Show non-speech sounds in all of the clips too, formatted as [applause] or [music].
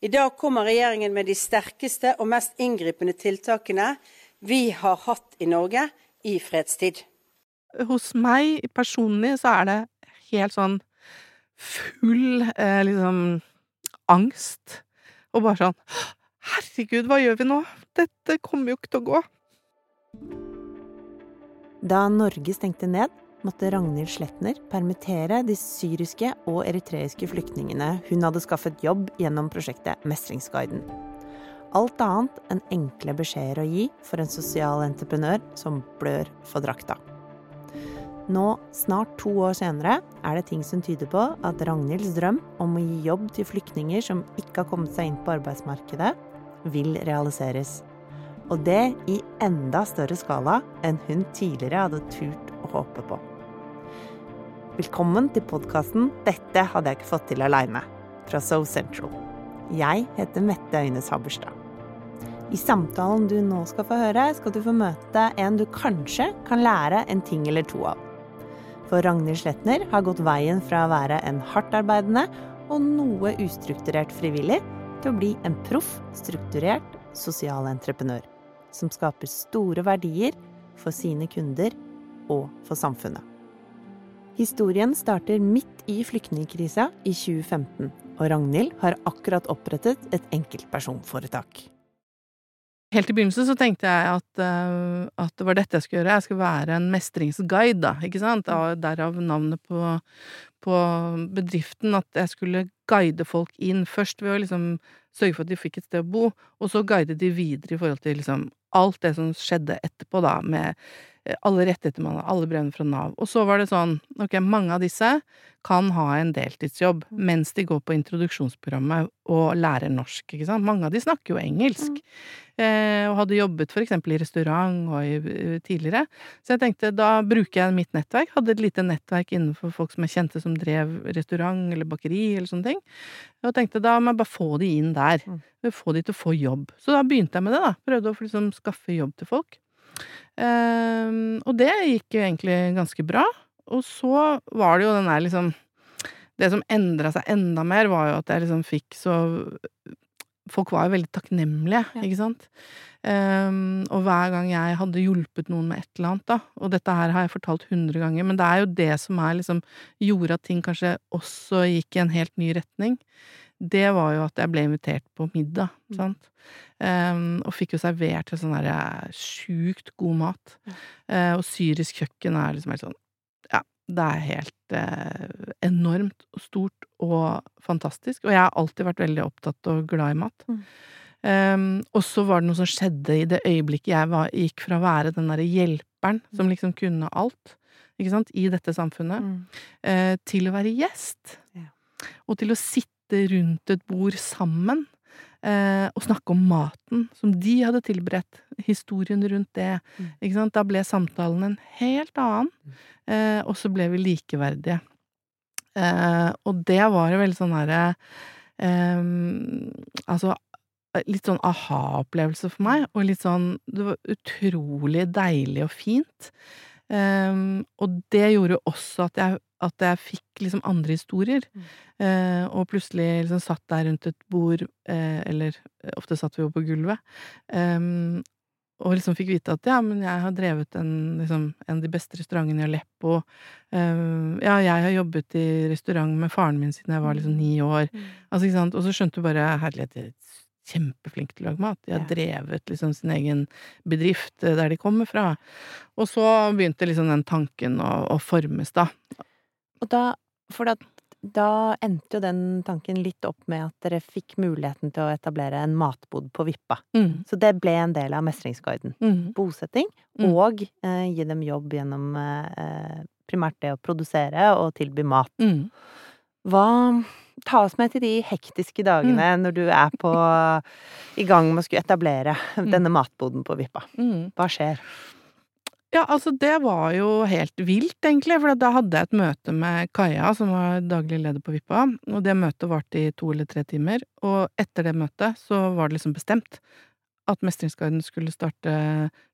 I dag kommer regjeringen med de sterkeste og mest inngripende tiltakene vi har hatt i Norge i fredstid. Hos meg personlig så er det helt sånn full eh, liksom angst. Og bare sånn Herregud, hva gjør vi nå? Dette kommer jo ikke til å gå. Da Norge stengte ned, måtte Ragnhild Sletner permittere de syriske og eritreiske flyktningene hun hadde skaffet jobb gjennom prosjektet Mestringsguiden. Alt annet enn enkle beskjeder å gi for en sosial entreprenør som blør for drakta. Nå, snart to år senere, er det ting som tyder på at Ragnhilds drøm om å gi jobb til flyktninger som ikke har kommet seg inn på arbeidsmarkedet, vil realiseres. Og det i enda større skala enn hun tidligere hadde turt å håpe på. Velkommen til podkasten 'Dette hadde jeg ikke fått til aleine' fra So Central. Jeg heter Mette Øynes Haberstad. I samtalen du nå skal få høre, skal du få møte en du kanskje kan lære en ting eller to av. For Ragnhild Sletner har gått veien fra å være en hardtarbeidende og noe ustrukturert frivillig til å bli en proff, strukturert sosial entreprenør. Som skaper store verdier for sine kunder og for samfunnet. Historien starter midt i flyktningkrisa i 2015, og Ragnhild har akkurat opprettet et enkeltpersonforetak. Helt i begynnelsen så tenkte jeg at, uh, at det var dette jeg skulle gjøre. Jeg skulle være en mestringsguide, da, ikke sant? Derav navnet på, på, bedriften. At jeg skulle guide folk inn. Først ved å liksom sørge for at de fikk et sted å bo, og så guide de videre i forhold til liksom alt det som skjedde etterpå, da, med Eh, alle rettigheter man har, alle brevene fra Nav. Og så var det sånn, ok, mange av disse kan ha en deltidsjobb mm. mens de går på introduksjonsprogrammet og lærer norsk, ikke sant. Mange av de snakker jo engelsk, mm. eh, og hadde jobbet for eksempel i restaurant og i, uh, tidligere. Så jeg tenkte, da bruker jeg mitt nettverk, hadde et lite nettverk innenfor folk som jeg kjente som drev restaurant eller bakeri eller sånne ting, og tenkte da må jeg bare få de inn der. Mm. Få de til å få jobb. Så da begynte jeg med det, da. Prøvde å liksom skaffe jobb til folk. Um, og det gikk jo egentlig ganske bra. Og så var det jo den der liksom Det som endra seg enda mer, var jo at jeg liksom fikk så Folk var jo veldig takknemlige, ja. ikke sant? Um, og hver gang jeg hadde hjulpet noen med et eller annet, da Og dette her har jeg fortalt hundre ganger, men det er jo det som er liksom Gjorde at ting kanskje også gikk i en helt ny retning det var jo at jeg ble invitert på middag, mm. sant. Um, og fikk jo servert sånn derre sjukt god mat. Uh, og syrisk kjøkken er liksom helt sånn Ja, det er helt uh, enormt stort og fantastisk. Og jeg har alltid vært veldig opptatt og glad i mat. Mm. Um, og så var det noe som skjedde i det øyeblikket jeg var, gikk fra å være den derre hjelperen som mm. liksom kunne alt, ikke sant, i dette samfunnet, mm. uh, til å være gjest. Ja. Og til å sitte sitte rundt et bord sammen eh, og snakke om maten som de hadde tilberedt, historien rundt det. Mm. Da ble samtalen en helt annen, mm. eh, og så ble vi likeverdige. Eh, og det var jo veldig sånn herre Altså litt sånn aha-opplevelse for meg, og litt sånn Det var utrolig deilig og fint. Og det gjorde også at jeg at jeg fikk liksom andre historier. Mm. Eh, og plutselig liksom satt der rundt et bord, eh, eller eh, ofte satt vi jo på gulvet, um, og liksom fikk vite at ja, men jeg har drevet en, liksom, en av de beste restaurantene i Aleppo. Um, ja, jeg har jobbet i restaurant med faren min siden jeg var liksom ni år. Mm. Altså, ikke sant? Og så skjønte du bare herlighet, kjempeflink til å lage mat. De har ja. drevet liksom sin egen bedrift der de kommer fra. Og så begynte liksom den tanken å, å formes, da. Og da, for da, da endte jo den tanken litt opp med at dere fikk muligheten til å etablere en matbod på Vippa. Mm. Så det ble en del av Mestringsguiden. Mm. Bosetting, mm. og eh, gi dem jobb gjennom eh, primært det å produsere og tilby mat. Mm. Hva Ta oss med til de hektiske dagene mm. når du er på i gang med å skulle etablere [laughs] mm. denne matboden på Vippa. Hva skjer? Ja, altså det var jo helt vilt, egentlig, for da hadde jeg et møte med Kaja, som var daglig leder på Vippa, og det møtet varte i to eller tre timer, og etter det møtet så var det liksom bestemt at Mestringsguiden skulle starte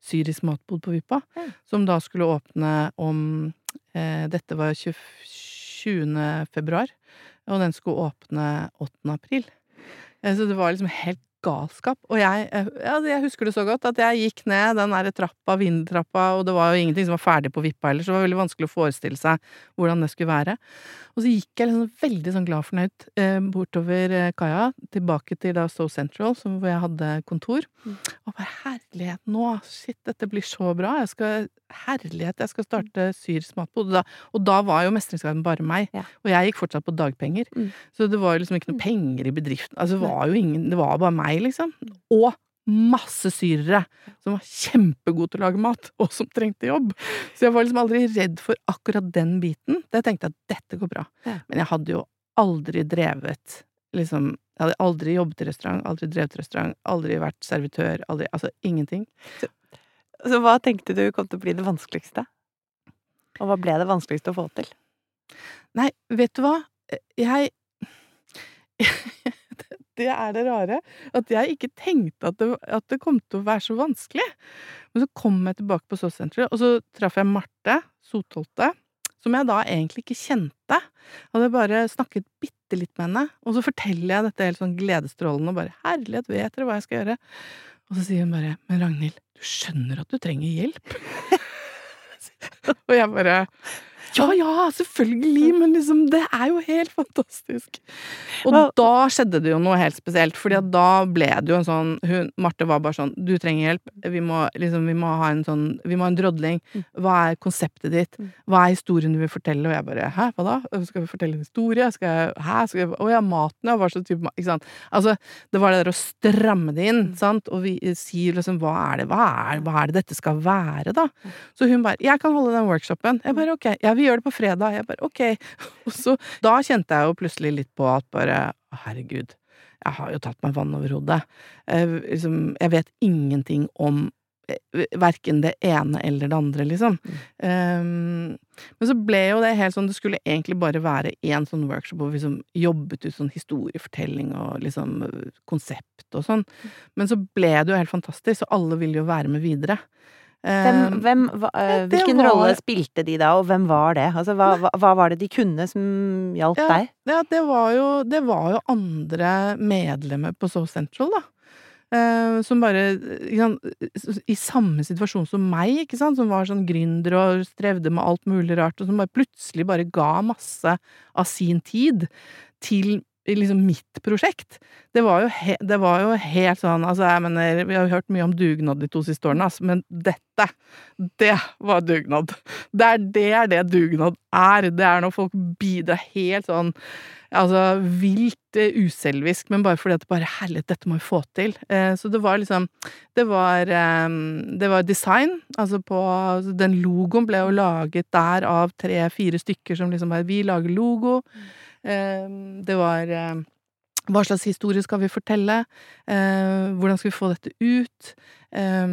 syrisk matbod på Vippa, mm. som da skulle åpne om eh, Dette var 20. februar, og den skulle åpne 8. april. Eh, Så det var liksom helt galskap. Og jeg, ja, jeg husker det så godt, at jeg gikk ned den der trappa, vindeltrappa, og det var jo ingenting som var ferdig på Vippa heller, så det var veldig vanskelig å forestille seg hvordan det skulle være. Og så gikk jeg liksom veldig sånn glad fornøyd eh, bortover eh, kaia, tilbake til da So Central, som, hvor jeg hadde kontor. Mm. Og bare herlighet, nå, shit, dette blir så bra. Jeg skal, herlighet, jeg skal starte Syrs matbod. Og og da var jo Mestringsguiden bare meg, Ja. og jeg gikk fortsatt på dagpenger. Mm. Så det var jo liksom ikke noe penger i bedriften. Altså, det var jo ingen, det var bare meg, liksom. Og masse syrere som var kjempegode til å lage mat, og som trengte jobb. Så jeg var liksom aldri redd for akkurat den biten. Tenkte jeg at dette går bra. Men jeg hadde jo aldri drevet liksom Jeg hadde aldri jobbet i restaurant, aldri drevet restaurant, aldri vært servitør, aldri Altså ingenting. Så hva tenkte du kom til å bli det vanskeligste? Og hva ble det vanskeligste å få til? Nei, vet du hva? Jeg Det er det rare. At jeg ikke tenkte at det, at det kom til å være så vanskelig. Men så kom jeg tilbake på SOS-senteret, og så traff jeg Marte Sotholte, som jeg da egentlig ikke kjente. Hadde bare snakket bitte litt med henne, og så forteller jeg dette helt sånn gledesstrålende og bare 'herlighet, vet dere hva jeg skal gjøre?' Og så sier hun bare 'men Ragnhild, du skjønner at du trenger hjelp'? [laughs] og jeg bare ja, ja, selvfølgelig, men liksom, det er jo helt fantastisk. Og Hva- da skjedde det jo noe helt spesielt, fordi at da ble det jo en sånn hun, Marte var bare sånn Du trenger hjelp. Vi må liksom, vi må ha en sånn Vi må ha en drodling. Hva er konseptet ditt? Mm. Hva er historien du vil fortelle? Og jeg bare Hæ, hva da? Skal vi fortelle en historie? Skal jeg Hæ? Skal jeg Å ja, maten, ja. Hva slags type mat? Ikke sant. Altså, det var det der å stramme det inn, sant, og vi sier liksom Hva er det, hva er, hva er det dette skal være, da? Så hun bare Jeg kan holde den workshopen. Jeg bare ok. Ja, vi gjør det på fredag. Jeg bare ok. [laughs] Og så Da kjente jeg jo plutselig litt på at bare Herregud, jeg har jo tatt meg vann over hodet. Eh, liksom, jeg vet ingenting om eh, Verken det ene eller det andre, liksom. Um, men så ble jo det helt sånn Det skulle egentlig bare være én sånn workshop hvor vi liksom jobbet ut sånn historiefortelling og liksom eh, konsept og sånn. Men så ble det jo helt fantastisk, og alle ville jo være med videre. Hvem, Um, hvem, hva, eh, hvilken var- rolle spilte de da, og hvem var det? Altså, hva, hva, var det de kunne som hjalp Ja. deg? Ja, det var jo, det var jo andre medlemmer på So Central, da. Eh, som bare sant, I samme situasjon som meg, ikke sant, som var sånn gründer og strevde med alt mulig rart, og som bare plutselig bare ga masse av sin tid til liksom mitt prosjekt. Det var jo, he, det var jo helt sånn Altså, jeg mener, vi har hørt mye om dugnad de to siste årene, altså, men dette, det var dugnad. Det er det det dugnad er. Det er når folk bidrar helt sånn Altså vilt eh, uselvisk, men bare fordi at det bare Herlighet, dette må vi få til. Eh, så det var liksom Det var eh, Det var design. Altså på altså Den logoen ble jo laget der av tre-fire stykker som liksom bare Vi lager logo. Eh, det var eh, hva slags historie skal vi fortelle? Eh, hvordan skal vi få dette ut? Eh,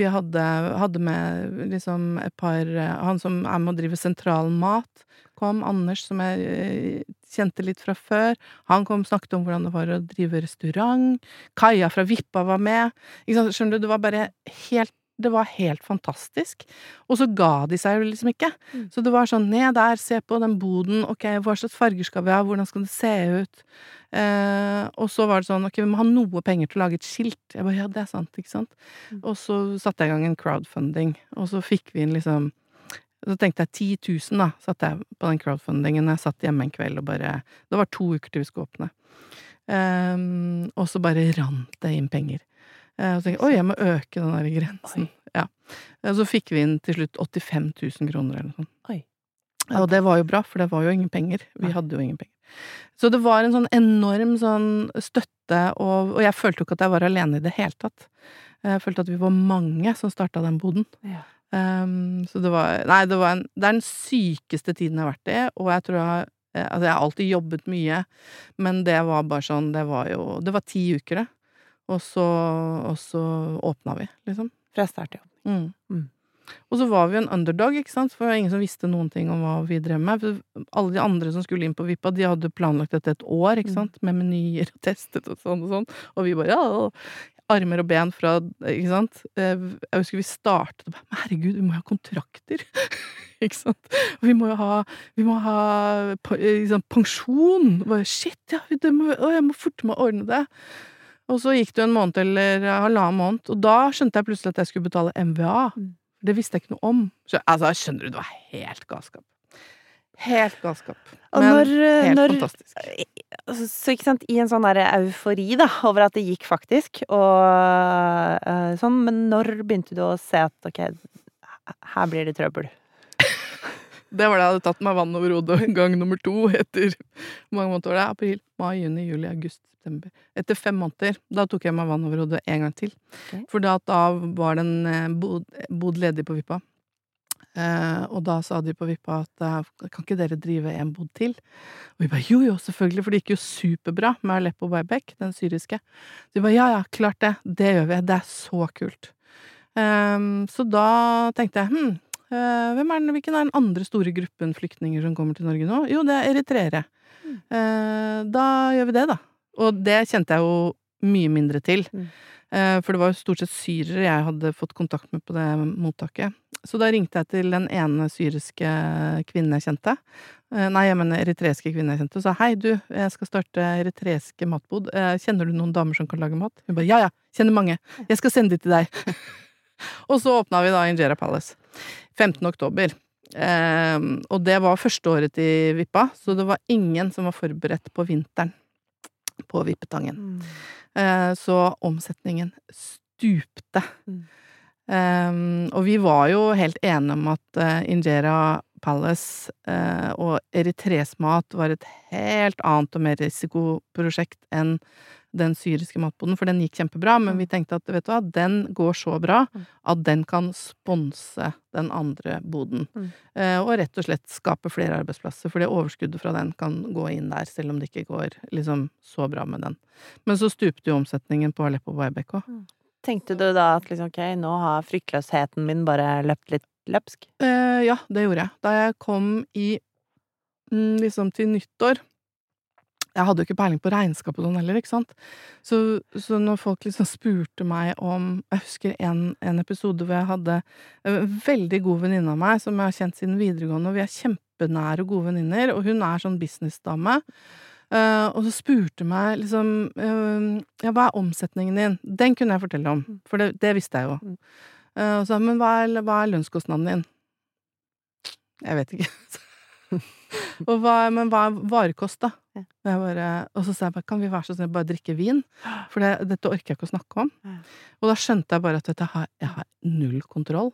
vi hadde, hadde med liksom et par Han som er med å drive Sentral Mat, kom. Anders, som jeg eh, kjente litt fra før. Han kom og snakket om hvordan det var å drive restaurant. Kaja fra Vippa var med. Skjønner du, det var bare helt det var helt fantastisk. Og så ga de seg jo liksom ikke. Mm. Så det var sånn, ned der, se på den boden, ok, hva slags farger skal vi ha, hvordan skal det se ut? Eh, og så var det sånn, ok, vi må ha noe penger til å lage et skilt. Jeg bare, ja, det er sant, ikke sant? Mm. Og så satte jeg i gang en crowdfunding, og så fikk vi inn liksom så tenkte jeg 10 000, da, satte jeg på den crowdfundingen. Jeg satt hjemme en kveld og bare Det var to uker til vi skulle åpne. Ehm, og så bare rant det inn penger. Eh, og så tenkte jeg oi, jeg må øke den der grensen. Ja. Og så fikk vi inn til slutt 85 000 kroner eller noe sånt. Oi. Og det var jo bra, for det var jo ingen penger. Vi hadde jo ingen penger. Så det var en sånn enorm sånn støtte, og, og jeg følte jo ikke at jeg var alene i det hele tatt. Jeg følte at vi var mange som starta den boden. Ja. Um, så det var Nei, det var en Det er den sykeste tiden jeg har vært i, og jeg tror jeg eh, Altså, jeg har alltid jobbet mye, men det var bare sånn Det var jo Det var ti uker, det. Og så, og så åpna vi, liksom. Fra start, ja. Mm. Mm. Og så var vi en underdog, ikke sant, for det var ingen som visste noen ting om hva vi drev med. For alle de andre som skulle inn på Vippa, de hadde planlagt dette et år, ikke Mm. sant, med menyer og testet og sånn og sånn, og vi bare ja, armer og ben fra Ikke sant? Eh, jeg husker vi startet og bare herregud, vi må jo ha kontrakter! [laughs] ikke sant? Vi må jo ha Vi må ha liksom, pensjon! Bare, Shit, ja, det må, å, jeg må forte meg å ordne det! Og så gikk det en måned eller halvannen måned, og da skjønte jeg plutselig at jeg skulle betale MVA. Mm. Det visste jeg ikke noe om. Så, altså, skjønner du, det var helt galskap. Helt galskap. Men når, helt når, fantastisk. Altså, så ikke sant, i en sånn der eufori da, over at det gikk faktisk, og uh, sånn, men når begynte du å se at ok, her blir det trøbbel? [laughs] det var da jeg hadde tatt meg vann over hodet gang nummer to etter mange måneder det? April, mai, juni, juli, august, september. Etter fem måneder. Da tok jeg meg vann over hodet en gang til. Okay. For da, da var det en eh, bod, bod ledig på Vippa. Eh, og da sa de på Vippa at eh, kan ikke dere drive en bod til? Og vi bare jo jo, selvfølgelig, for det gikk jo superbra med Aleppo Baybek, den syriske. Så de bare ja ja, klart det, det gjør vi, det er så kult. Eh, så da tenkte jeg hm, eh, hvem er den, hvilken er den andre store gruppen flyktninger som kommer til Norge nå? Jo, det er eritreere. Mm. Eh, da gjør vi det, da. Og det kjente jeg jo mye mindre til. Mm. Eh, for det var jo stort sett syrere jeg hadde fått kontakt med på det mottaket. Så da ringte jeg til den ene syriske kvinnen jeg kjente. Eh, nei, jeg mener eritreiske kvinnen jeg kjente, og sa hei, du, jeg skal starte eritreiske matbod. Eh, kjenner du noen damer som kan lage mat? Hun bare ja ja, kjenner mange. Jeg skal sende de til deg. [laughs] og så åpna vi da Injera Palace. 15. oktober. Og det var første året til Vippa, så det var ingen som var forberedt på vinteren på Vippetangen. Mm. Eh, så omsetningen stupte. Mm. Um, og vi var jo helt enige om at uh, Injera Palace uh, og Eritresk mat var et helt annet og mer risikoprosjekt enn den syriske matboden, for den gikk kjempebra, men mm. vi tenkte at vet du hva, den går så bra mm. at den kan sponse den andre boden. Mm. Eh, og rett og slett skape flere arbeidsplasser, for det overskuddet fra den kan gå inn der, selv om det ikke går liksom så bra med den. Men så stupte jo omsetningen på Aleppo på òg. Mm. Tenkte du da at liksom, ok, nå har fryktløsheten min bare løpt litt løpsk? Eh, ja, det gjorde jeg. Da jeg kom i mm, liksom til nyttår jeg hadde jo ikke peiling på regnskap og sånn heller, ikke sant. Så, så, når folk liksom spurte meg om Jeg husker en, en episode hvor jeg hadde en veldig god venninne av meg som jeg har kjent siden videregående, og vi er kjempenære og gode venninner, og hun er sånn businessdame. Uh, og så spurte meg liksom uh, Ja, hva er omsetningen din? Den kunne jeg fortelle om, mm. for det, det visste jeg jo. Uh, og så men hva er, hva er lønnskostnaden din? Jeg vet ikke. [laughs] [laughs] hva, men hva er varekost, da? Ja. Og, bare, og, så sa jeg bare kan vi være så snill bare drikke vin? For det, dette orker jeg ikke å snakke om. Ja. Og da skjønte jeg bare at dette har, jeg har null kontroll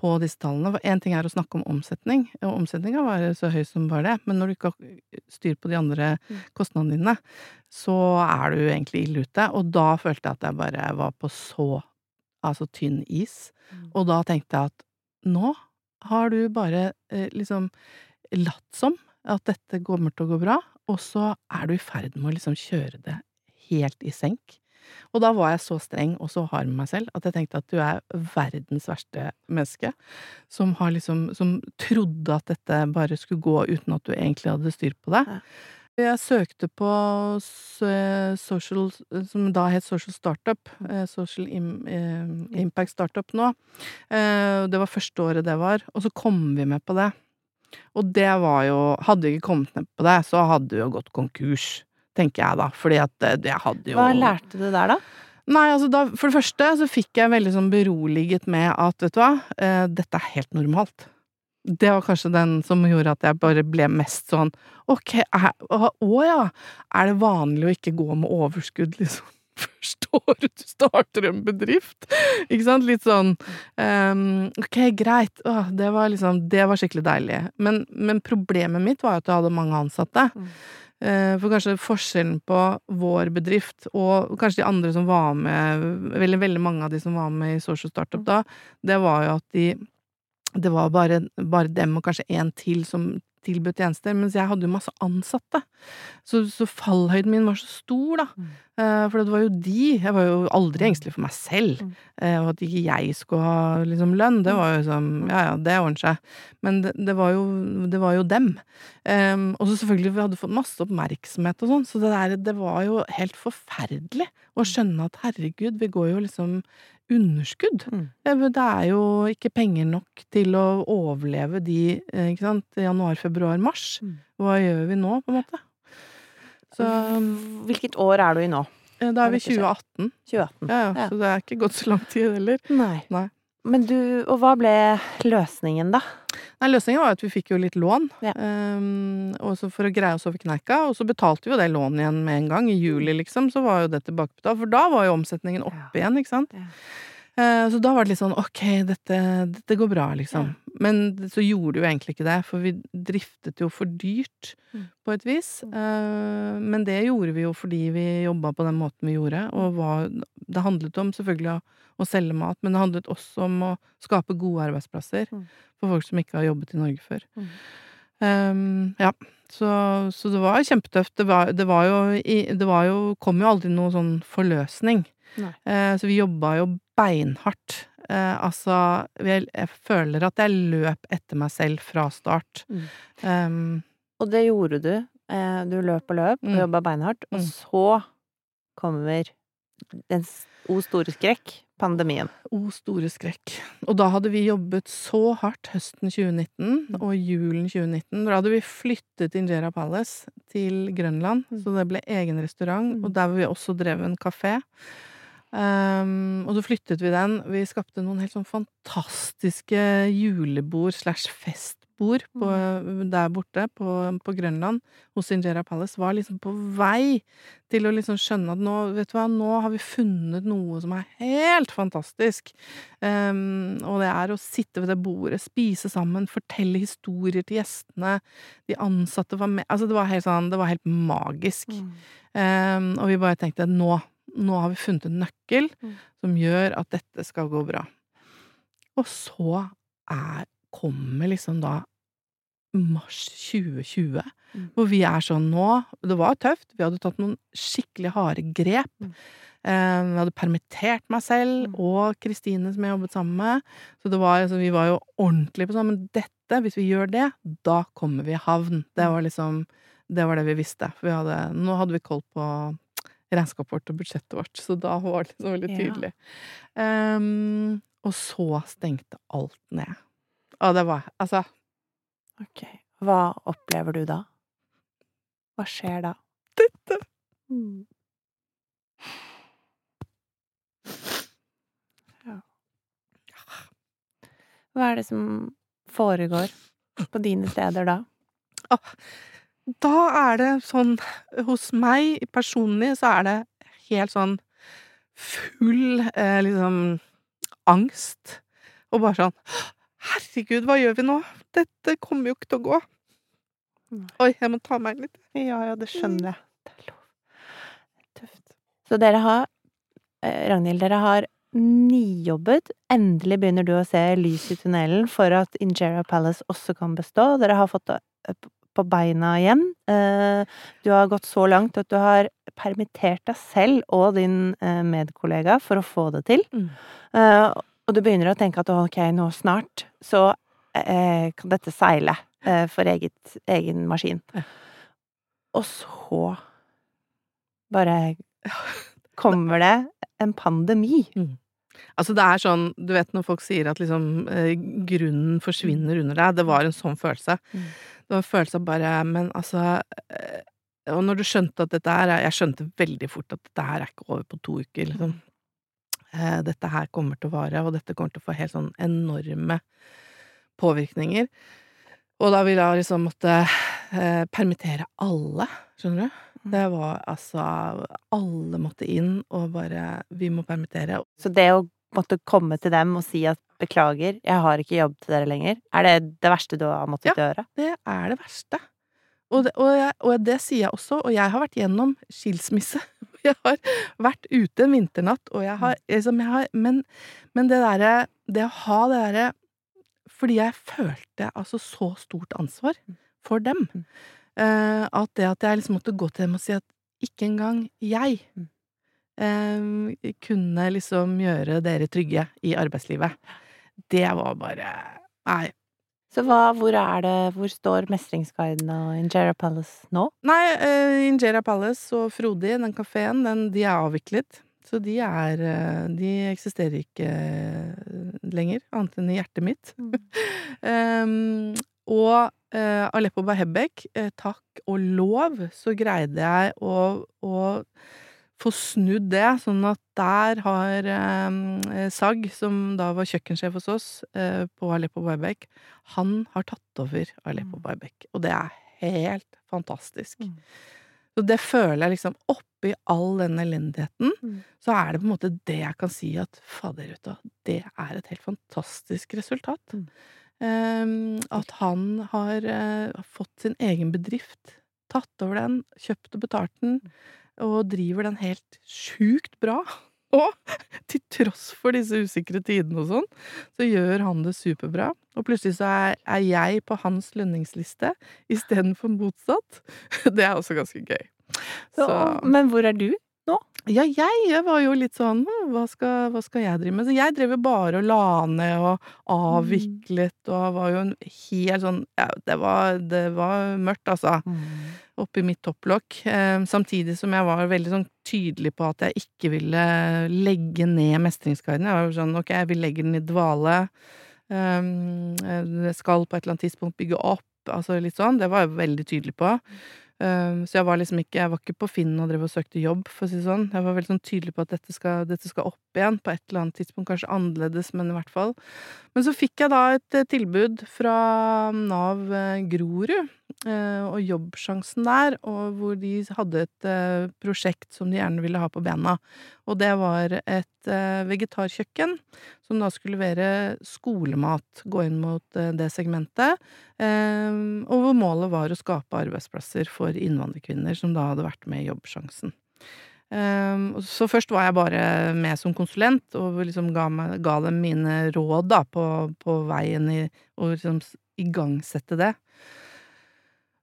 på disse tallene. For én ting er å snakke om omsetning, og omsetninga var så høy som bare det, men når du ikke har styr på de andre mm. kostnadene dine, så er du egentlig ille ute. Og da følte jeg at jeg bare var på så altså tynn is. Mm. Og da tenkte jeg at nå har du bare eh, liksom latt som at dette kommer til å gå bra, og så er du i ferd med å liksom kjøre det helt i senk. Og da var jeg så streng og så hard med meg selv at jeg tenkte at du er verdens verste menneske. Som har liksom Som trodde at dette bare skulle gå uten at du egentlig hadde styr på det. Jeg søkte på social, som da het Social Startup, eh, Social eh, Impact Startup nå. Eh, det var første året det var, og så kom vi med på det. Og det var jo Hadde vi ikke kommet ned på det, så hadde vi jo gått konkurs, tenker jeg da. Fordi at det, det hadde jo Hva lærte du der, da? Nei, altså da, For det første så fikk jeg veldig sånn beroliget med at, vet du hva, eh, dette er helt normalt. Det var kanskje den som gjorde at jeg bare ble mest sånn ok, er, å ja, er det vanlig å ikke gå med overskudd, liksom? Første året du starter en bedrift. Ikke sant? Litt sånn um, Ok, greit. Åh, det var liksom Det var skikkelig deilig. Men, men problemet mitt var jo at jeg hadde mange ansatte. Mm. Uh, for kanskje forskjellen på vår bedrift og kanskje de andre som var med, veldig, veldig mange av de som var med i Social Startup mm. da, det var jo at de det var bare, bare dem og kanskje en til som tilbudt tjenester, mens jeg hadde jo masse ansatte. Så, så fallhøyden min var så stor, da. Mm. Eh, for det var jo de Jeg var jo aldri engstelig for meg selv. Mm. Eh, og at ikke jeg skulle ha liksom lønn, det var jo sånn Ja ja, det ordner seg. Men det, det, var, jo, det var jo dem. Um, og så selvfølgelig, vi hadde fått masse oppmerksomhet og sånn, så det der, det var jo helt forferdelig å skjønne at herregud, vi går jo liksom underskudd. Mm. Det er jo ikke penger nok til å overleve de, eh, ikke sant, januar, februar, mars. Mm. Hva gjør vi nå, på en måte? Så Hvilket år er du i nå? eh, da er vi Rett og slett. 2018. 2018. Ja, ja, Ja. så det er ikke gått så lang tid heller. Nei. Nei. Men du, og hva ble løsningen, da? Nei, løsningen var at vi fikk jo litt lån, Ja. um, for å greie oss over kneika, og så betalte vi jo det lånet igjen med en gang, i juli liksom, så var jo det tilbakebetalt, for da var jo omsetningen oppe igjen, ikke sant? Ja. Eh, så da var det litt sånn, ok, dette, dette går bra, liksom. Men så gjorde jo egentlig ikke det, for vi driftet jo for dyrt, Mm. på et vis. Eh, men det gjorde vi jo fordi vi jobba på den måten vi gjorde, og var, det handlet om selvfølgelig å, å selge mat, men det handlet også om å skape gode arbeidsplasser Mm. for folk som ikke har jobbet i Norge før. Mm. Um, ja, så, så det var kjempetøft. Det var, det var jo Det var jo Kom jo aldri noe sånn forløsning. Eh, så vi jobba jo beinhardt. Eh, altså, jeg, jeg føler at jeg løp etter meg selv fra start. Mm. Um, Og det gjorde du. Eh, Du løp og løp og Mm. jobba beinhardt. Og Mm. så kommer den o store skrekk, pandemien. O store skrekk. Og da hadde vi jobbet så hardt høsten 2019 Mm. og julen 2019. Da hadde vi flyttet Injera Palace til Grønland, Mm. så det ble egen restaurant, Mm. og der hvor vi også drev en kafé. Um, og så flyttet vi den. Vi skapte noen helt sånn fantastiske julebord slash festbord på, der borte på, på Grønland hos Injera Palace. Var liksom på vei til å liksom skjønne at nå, vet du hva, nå har vi funnet noe som er helt fantastisk. Um, og det er å sitte ved det bordet, spise sammen, fortelle historier til gjestene. De ansatte var med Altså, det var helt sånn Det var helt magisk. Um, og vi bare tenkte nå, nå har vi funnet en nøkkel Mm. som gjør at dette skal gå bra. Og så er, kommer liksom da mars 2020, Mm. hvor vi er sånn nå Det var tøft, vi hadde tatt noen skikkelig harde grep. Mm. Eh, vi hadde permittert meg selv Mm. og Kristine, som jeg jobbet sammen med. Så det var, altså, vi var jo ordentlig på sånn, men dette, hvis vi gjør det, da kommer vi i havn. Det var liksom Det var det vi visste. For vi hadde, nå hadde vi koll på regnskapet vårt og budsjettet vårt, så da var det liksom veldig Ja. tydelig. Ehm, og så stengte alt ned. Og det var Altså, Ok. Hva opplever du da? Hva skjer da? dette Mm. Ja. Hva er det som foregår på dine steder da? Da er det sånn Hos meg personlig så er det helt sånn full eh, liksom angst. Og bare sånn Herregud, hva gjør vi nå? Dette kommer jo ikke til å gå. Oi, jeg må ta meg litt. Ja, ja, det skjønner jeg. Det er lov. Tøft. Så dere har, eh, Ragnhild, dere har nijobbet. Endelig begynner du å se lys i tunnelen for at Injera Palace også kan bestå. Dere har fått opp på beina igjen. Eh, Du har gått så langt at du har permittert deg selv og din eh, medkollega for å få det til. Mm. Eh, Og du begynner å tenke at ok, nå snart så kan dette seile for eget, egen maskin. Og så bare [laughs] kommer det en pandemi. Altså, det er sånn, du vet når folk sier at liksom eh, grunnen forsvinner under deg. Det var en sånn følelse. Mm. Det var en følelse av bare Men altså eh, Og når du skjønte at dette her er Jeg skjønte veldig fort at dette her er ikke over på to uker, liksom. Eh, dette her kommer til å vare, og dette kommer til å få helt sånn enorme påvirkninger. Og da vil jeg liksom måtte eh, permittere alle, skjønner du? Mm. Det var altså Alle måtte inn og bare Vi må permittere. Så det å måtte komme til dem og si at beklager, jeg har ikke jobb til dere lenger, er det det verste du har måttet gjøre? Det er det verste. Og det, og, jeg, og det sier jeg også, og jeg har vært gjennom skilsmisse. [laughs] Jeg har vært ute en vinternatt, og jeg har, liksom, jeg har men, men det derre Det å ha det derre Fordi jeg følte altså så stort ansvar for dem. Mm. Eh, at det at jeg liksom måtte gå til dem og si at ikke engang jeg Mm. eh, kunne liksom gjøre dere trygge i arbeidslivet. Det var bare Nei. Så hva, hvor er det, hvor står Mestringsguiden og Injera Palace nå? Nei, uh, Injera Palace og Frodi, den kafeen, den, de er avviklet. Så de er De eksisterer ikke lenger, annet enn i hjertet mitt. um, [laughs] og eh, Aleppo Bahebek, eh, takk og lov, så greide jeg å, å få snudd det, sånn at der har eh, Sag, som da var kjøkkensjef hos oss eh, på Aleppo Bahebek, han har tatt over Aleppo Mm. Barbek, og det er helt fantastisk. Mm. Så det føler jeg liksom Oppi all den elendigheten, Mm. så er det på en måte det jeg kan si at fader, det er et helt fantastisk resultat. Mm. Eh, at han har eh, fått sin egen bedrift, tatt over den, kjøpt og betalt den, og driver den helt sjukt bra. [laughs] Og til tross for disse usikre tidene og sånn, så gjør han det superbra. Og plutselig så er, er jeg på hans lønningsliste istedenfor motsatt. [laughs] Det er også ganske gøy. Så, men hvor er du? Ja, jeg, jeg var jo litt sånn hm, hva skal, hva skal jeg drive med? Så jeg drev jo bare og la ned og avviklet og var jo en helt sånn Ja, det var, det var mørkt, altså. Oppi mitt topplokk. Eh, samtidig som jeg var veldig sånn tydelig på at jeg ikke ville legge ned Mestringsguiden. Jeg var jo sånn ok, vi legger den i dvale. Um, jeg skal på et eller annet tidspunkt bygge opp. Altså litt sånn. Det var jeg veldig tydelig på. Um, så jeg var liksom ikke Jeg var ikke på Finn og drev og søkte jobb, for å si det sånn. Jeg var veldig sånn tydelig på at dette skal, dette skal opp igjen på et eller annet tidspunkt. Kanskje annerledes, men i hvert fall. Men så fikk jeg da et eh, tilbud fra Nav eh, Grorud, og Jobbsjansen der, og hvor de hadde et eh, prosjekt som de gjerne ville ha på bena. Og det var et eh, vegetarkjøkken som da skulle levere skolemat, gå inn mot eh, det segmentet. Eh, og hvor målet var å skape arbeidsplasser for innvandrerkvinner som da hadde vært med i Jobbsjansen. Eh, så først var jeg bare med som konsulent, og liksom ga, meg, ga dem mine råd da på, på veien i å liksom igangsette det.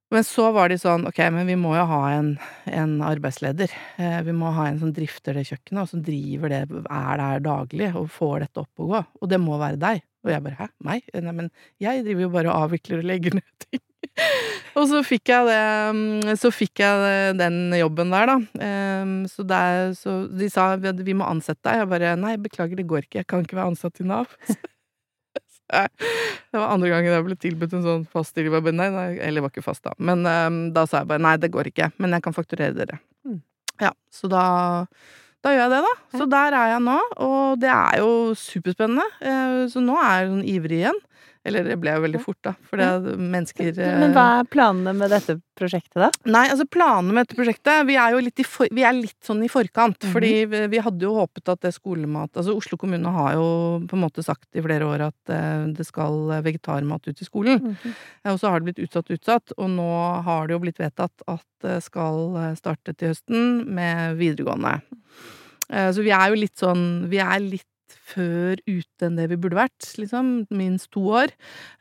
Men så var de sånn, ok, men vi må jo ha en, en arbeidsleder. Eh, vi må ha en som drifter det kjøkkenet, og som driver det, er der daglig, og får dette opp og gå. Og det må være deg. Og jeg bare, hæ, meg? Nei, men jeg driver jo bare og avvikler og legger ned ting. [laughs] og så fikk jeg det, mm, så fikk jeg den jobben der, da. Em, så, der, så de sa, vi må ansette deg. Jeg bare, nei, beklager, det går ikke, jeg kan ikke være ansatt i Nav. [laughs] Det var andre gangen jeg ble tilbudt en sånn fast stilling. Nei, nei, eller var ikke fast, da. Men um, da sa jeg bare nei, det går ikke. Men jeg kan fakturere dere. Mm. Ja, så da da gjør jeg det, da. Så der er jeg nå, og det er jo superspennende. Eh, Så nå er jeg sånn ivrig igjen. Eller det ble jo veldig fort, da, for det er mennesker eh, Men hva er planene med dette prosjektet, da? Nei, altså planene med dette prosjektet Vi er jo litt, for, vi er litt sånn i forkant. Mhm. Fordi vi, vi hadde jo håpet at det skolemat Altså Oslo kommune har jo på en måte sagt i flere år at eh, det skal vegetarmat ut i skolen. Eh, Og så har det blitt utsatt utsatt, og nå har det jo blitt vedtatt at det skal eh, starte til høsten med videregående. Eh, Så vi er jo litt sånn Vi er litt før ute enn det vi burde vært, liksom. Minst to år.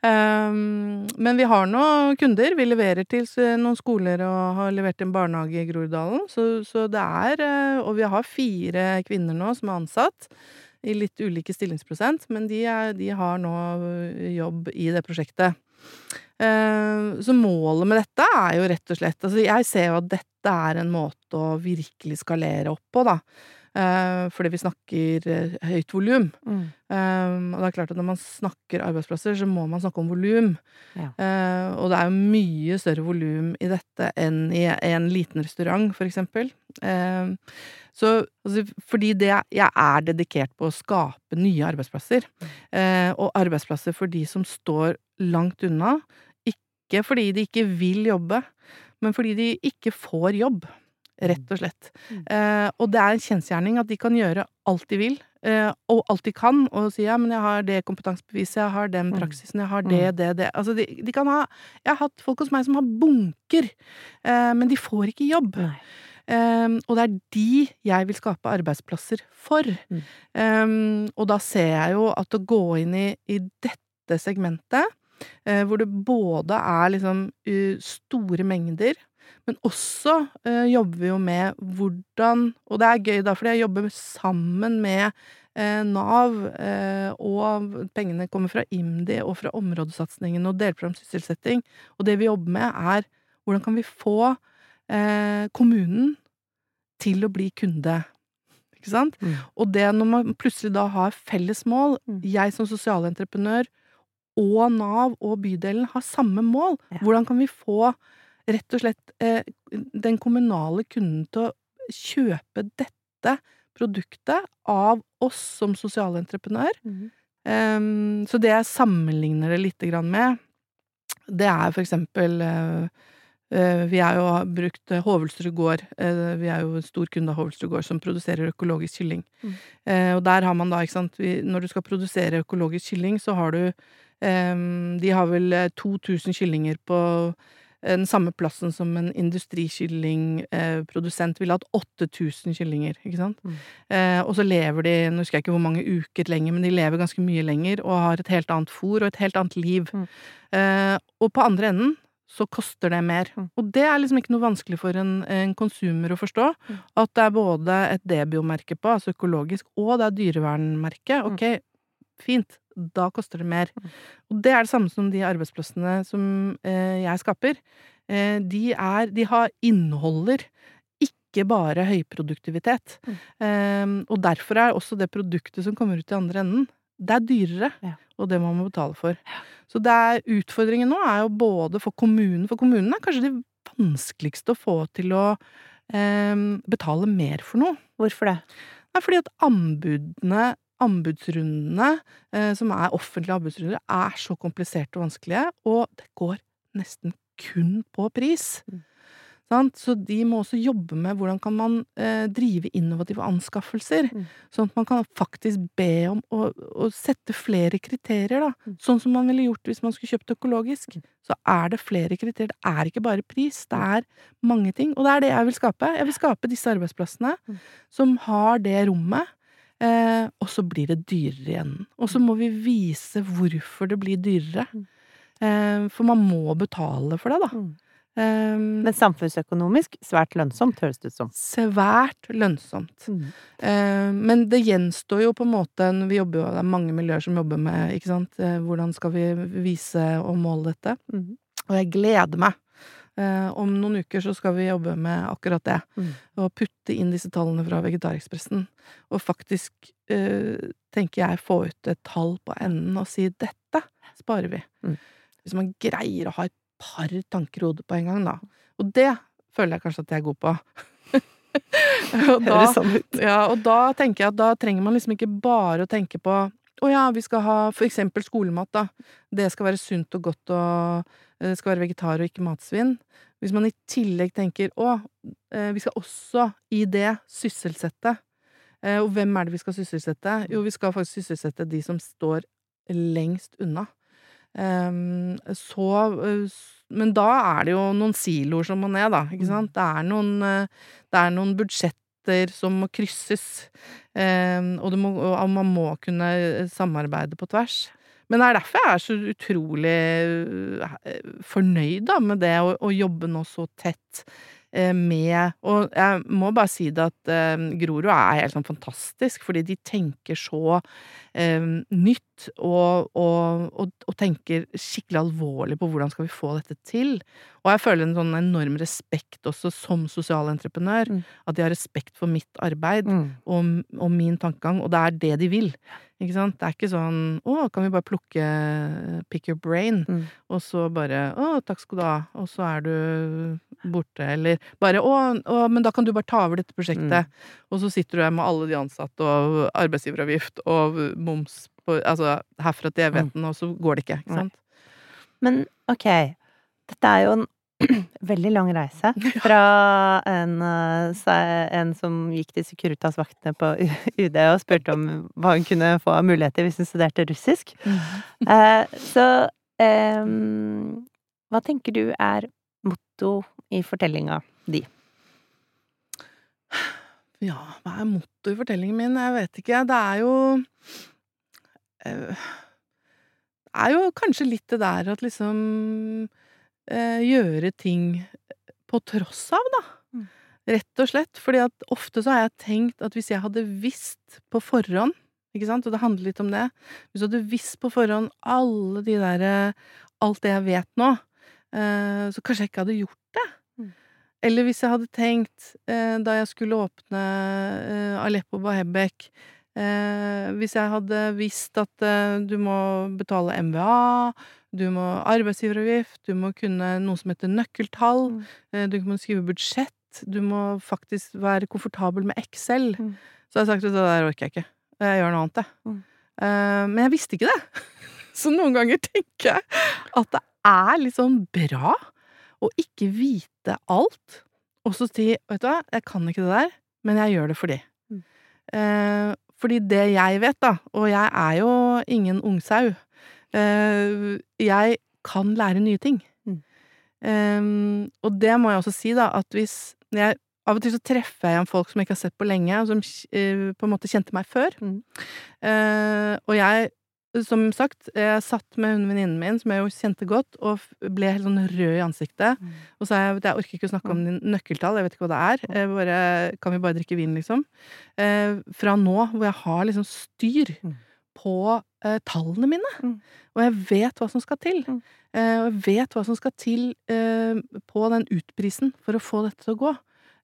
Um, men vi har nå kunder. Vi leverer til noen skoler og har levert en barnehage i Groruddalen. Så, så det er eh, Og vi har fire kvinner nå som er ansatt. I litt ulike stillingsprosent, men de, er, de har nå eh, jobb i det prosjektet. Eh, Så målet med dette er jo rett og slett Altså, jeg ser jo at dette er en måte å virkelig skalere opp på, da. Eh, Fordi vi snakker eh, høyt volum. Mm. Um, og det er klart at når man snakker arbeidsplasser, så må man snakke om volum. Ja. Eh, og det er jo mye større volum i dette enn i en liten restaurant, for eksempel. Så altså, fordi det Jeg er dedikert på å skape nye arbeidsplasser. Eh, og arbeidsplasser for de som står langt unna. Ikke fordi de ikke vil jobbe, men fordi de ikke får jobb. Rett og slett. Mm. Eh, og det er en kjensgjerning at de kan gjøre alt de vil, eh, og alt de kan, og si ja, men jeg har det kompetansebeviset, jeg har den Mm. praksisen, jeg har det, det, det. Altså, de, de kan ha Jeg har hatt folk hos meg som har bunker, eh, men de får ikke jobb. Um, og det er de jeg vil skape arbeidsplasser for. Mm. Um, og da ser jeg jo at å gå inn i, i dette segmentet uh, hvor det både er liksom uh, store mengder, men også uh, jobber vi jo med hvordan Og det er gøy, da, fordi jeg jobber sammen med uh, Nav, og pengene kommer fra IMDi og fra områdesatsingen og delprogram sysselsetting. Og det vi jobber med, er hvordan kan vi få kommunen til å bli kunde ikke sant? Mm. Og det når man plutselig da har felles mål, mm. jeg som sosialentreprenør og Nav og bydelen har samme mål, ja. hvordan kan vi få rett og slett eh, den kommunale kunden til å kjøpe dette produktet av oss som sosialentreprenør? Mm. Um, så det jeg sammenligner det lite grann med, det er for eksempel uh, Eh, vi har jo brukt eh, Hovelsrud gård. Eh, vi er jo en stor kunde av Hovelsrud gård som produserer økologisk kylling. Mm. Og der har man da, ikke sant Når du skal produsere økologisk kylling, så har du De har vel 2000 kyllinger på den samme plassen som en industrikyllingprodusent ville hatt 8000 kyllinger, ikke sant. Mm. og så lever de, nå husker jeg ikke hvor mange uker lenger, men de lever ganske mye lenger og har et helt annet fôr og et helt annet liv. Mm. og på andre enden så koster det mer. Mm. Og det er liksom ikke noe vanskelig for en, en konsumer å forstå. Mm. At det er både et debiomerke på, altså økologisk, og det er dyrevernmerke. Mm. Ok, fint, da koster det mer. Og det er det samme som de arbeidsplassene som eh, jeg skaper. Eh, de er De har inneholder ikke bare høyproduktivitet. Mm. Um, og derfor er også det produktet som kommer ut i andre enden, det er dyrere. Ja. Og det må man betale for. Ja. Så det er, utfordringen nå er jo både for kommunen For kommunen er kanskje det vanskeligste å få til å um, betale mer for noe. Hvorfor det? Det er fordi at anbudene, anbudsrundene, eh, som er offentlige anbudsrunder, er så kompliserte og vanskelige, og det går nesten kun på pris. Mm. Så de må også jobbe med hvordan kan man eh, drive innovative anskaffelser. Mm. Sånn at man kan faktisk be om å, å sette flere kriterier, da. Mm. Sånn som man ville gjort hvis man skulle kjøpt økologisk. Så er det flere kriterier. Det er ikke bare pris, det er mange ting. Og det er det jeg vil skape. Jeg vil skape disse arbeidsplassene som har det rommet. Eh, og så blir det dyrere igjen. Og så må vi vise hvorfor det blir dyrere. Eh, for man må betale for det, da. Um, Men samfunnsøkonomisk svært lønnsomt, høres det ut som. Svært lønnsomt. Mm. Uh, men det gjenstår jo på en måte vi jobber jo, Det er mange miljøer som jobber med ikke sant? Uh, hvordan skal vi vise og måle dette. Mm. Og jeg gleder meg. Uh, om noen uker så skal vi jobbe med akkurat det. Mm. Og putte inn disse tallene fra Vegetarekspressen. Og faktisk, eh, tenker jeg, få ut et tall på enden og si dette sparer vi. Mm. Hvis man greier å ha et par tanker i hodet på en gang, da. Og det føler jeg kanskje at jeg er god på. [laughs] og, da, sånn ja, og da tenker jeg at da trenger man liksom ikke bare å tenke på å ja, vi skal ha for eksempel skolemat, da. Det skal være sunt og godt og det skal være vegetar og ikke matsvinn. Hvis man i tillegg tenker å, eh, vi skal også i det sysselsette. Eh, og hvem er det vi skal sysselsette? Jo, vi skal faktisk sysselsette de som står lengst unna. Så Men da er det jo noen siloer som må ned, da, ikke mm. sant. Det er noen, det er noen budsjetter som må krysses. Um, og, må, og, man må kunne samarbeide på tvers. Men det er derfor jeg er så utrolig fornøyd da, med det å, å jobbe nå så tett Eh, med Og jeg må bare si det at eh, Grorud er helt sånn fantastisk, fordi de tenker så eh, nytt og, og, og, og, tenker skikkelig alvorlig på hvordan skal vi få dette til. Og jeg føler en sånn enorm respekt også som sosialentreprenør. Mm. At de har respekt for mitt arbeid mm. og, og min tankegang, og det er det de vil. Ikke sant? Det er ikke sånn 'Å, kan vi bare plukke pick your brain?' Mm. Og så bare 'Å, takk skal du ha', og så er du borte. Eller bare 'Å, å men da kan du bare ta over dette prosjektet'. Mm. Og så sitter du her med alle de ansatte og arbeidsgiveravgift og moms på, altså herfra til evigheten, mm. og så går det ikke. Ikke sant? Men ok, dette er jo en [clears throat] veldig lang reise [laughs] fra en, eh, en som gikk til Securitas-vaktene på UD og spurte om hva hun kunne få av muligheter hvis hun studerte russisk. Mm. [laughs] Eh, så eh, hva tenker du er motto i fortellinga di? Ja, hva er motto i fortellingen min? Jeg vet ikke. Det er jo eh, det er jo kanskje litt det der at liksom eh, Gjøre ting på tross av, da. Mm. Rett og slett. Fordi at ofte så har jeg tenkt at hvis jeg hadde visst på forhånd, ikke sant, og det handler litt om det Hvis du hadde visst på forhånd alle de der, Alt det jeg vet nå, eh, så kanskje jeg ikke hadde gjort det. Eller hvis jeg hadde tenkt, eh, da jeg skulle åpne eh, Aleppo Bahebek eh, Hvis jeg hadde visst at du må betale MVA, du må arbeidsgiveravgift, du må kunne noe som heter nøkkeltall, Mm. du må skrive budsjett, du må faktisk være komfortabel med Excel, Mm. så har jeg sagt at det der orker jeg ikke. Jeg gjør noe annet, jeg. Mm. Eh, men jeg visste ikke det. [laughs] Så noen ganger tenker jeg at det er litt sånn bra å ikke vite alt, og så si vet du hva, jeg kan ikke det der, men jeg gjør det fordi. Mm. Eh, fordi det jeg vet, da, og jeg er jo ingen ungsau, eh, jeg kan lære nye ting. Mm. Eh, og det må jeg også si, da, at hvis jeg Av og til så treffer jeg igjen folk som jeg ikke har sett på lenge, og som eh, på en måte kjente meg før. Mm. Eh, og jeg som sagt, jeg satt med hun venninnen min, som jeg jo kjente godt, og ble helt sånn rød i ansiktet. Mm. Og sa jeg jeg orker ikke å snakke om din nøkkeltall, jeg vet ikke hva det er. Jeg bare, kan vi bare drikke vin, liksom? Eh, fra nå hvor jeg har liksom styr Mm. på eh, tallene mine, Mm. og jeg vet hva som skal til. Mm. Eh, og jeg vet hva som skal til eh, på den utprisen for å få dette til å gå.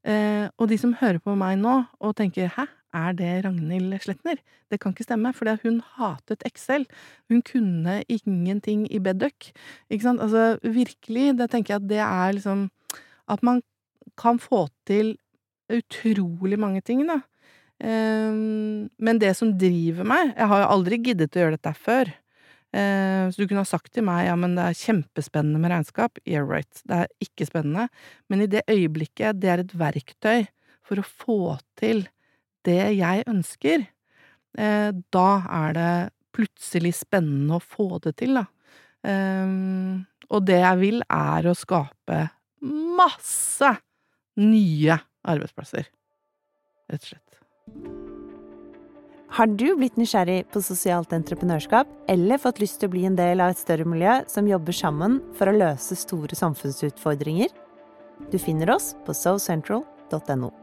Eh, og de som hører på meg nå og tenker 'hæ, er det Ragnhild Sletner?' Det kan ikke stemme, for hun hatet Excel. Hun kunne ingenting i Bedduck. Ikke sant? Altså virkelig, det tenker jeg at det er liksom At man kan få til utrolig mange ting, da. Um, men det som driver meg Jeg har jo aldri giddet å gjøre dette før. Eh, så du kunne ha sagt til meg ja, men det er kjempespennende med regnskap. Yeah, right. Det er ikke spennende. Men i det øyeblikket det er et verktøy for å få til det jeg ønsker, eh, da er det plutselig spennende å få det til, da. Eh, og det jeg vil, er å skape masse nye arbeidsplasser. Rett og slett. Har du blitt nysgjerrig på sosialt entreprenørskap, eller fått lyst til å bli en del av et større miljø som jobber sammen for å løse store samfunnsutfordringer? Du finner oss på socentral.no.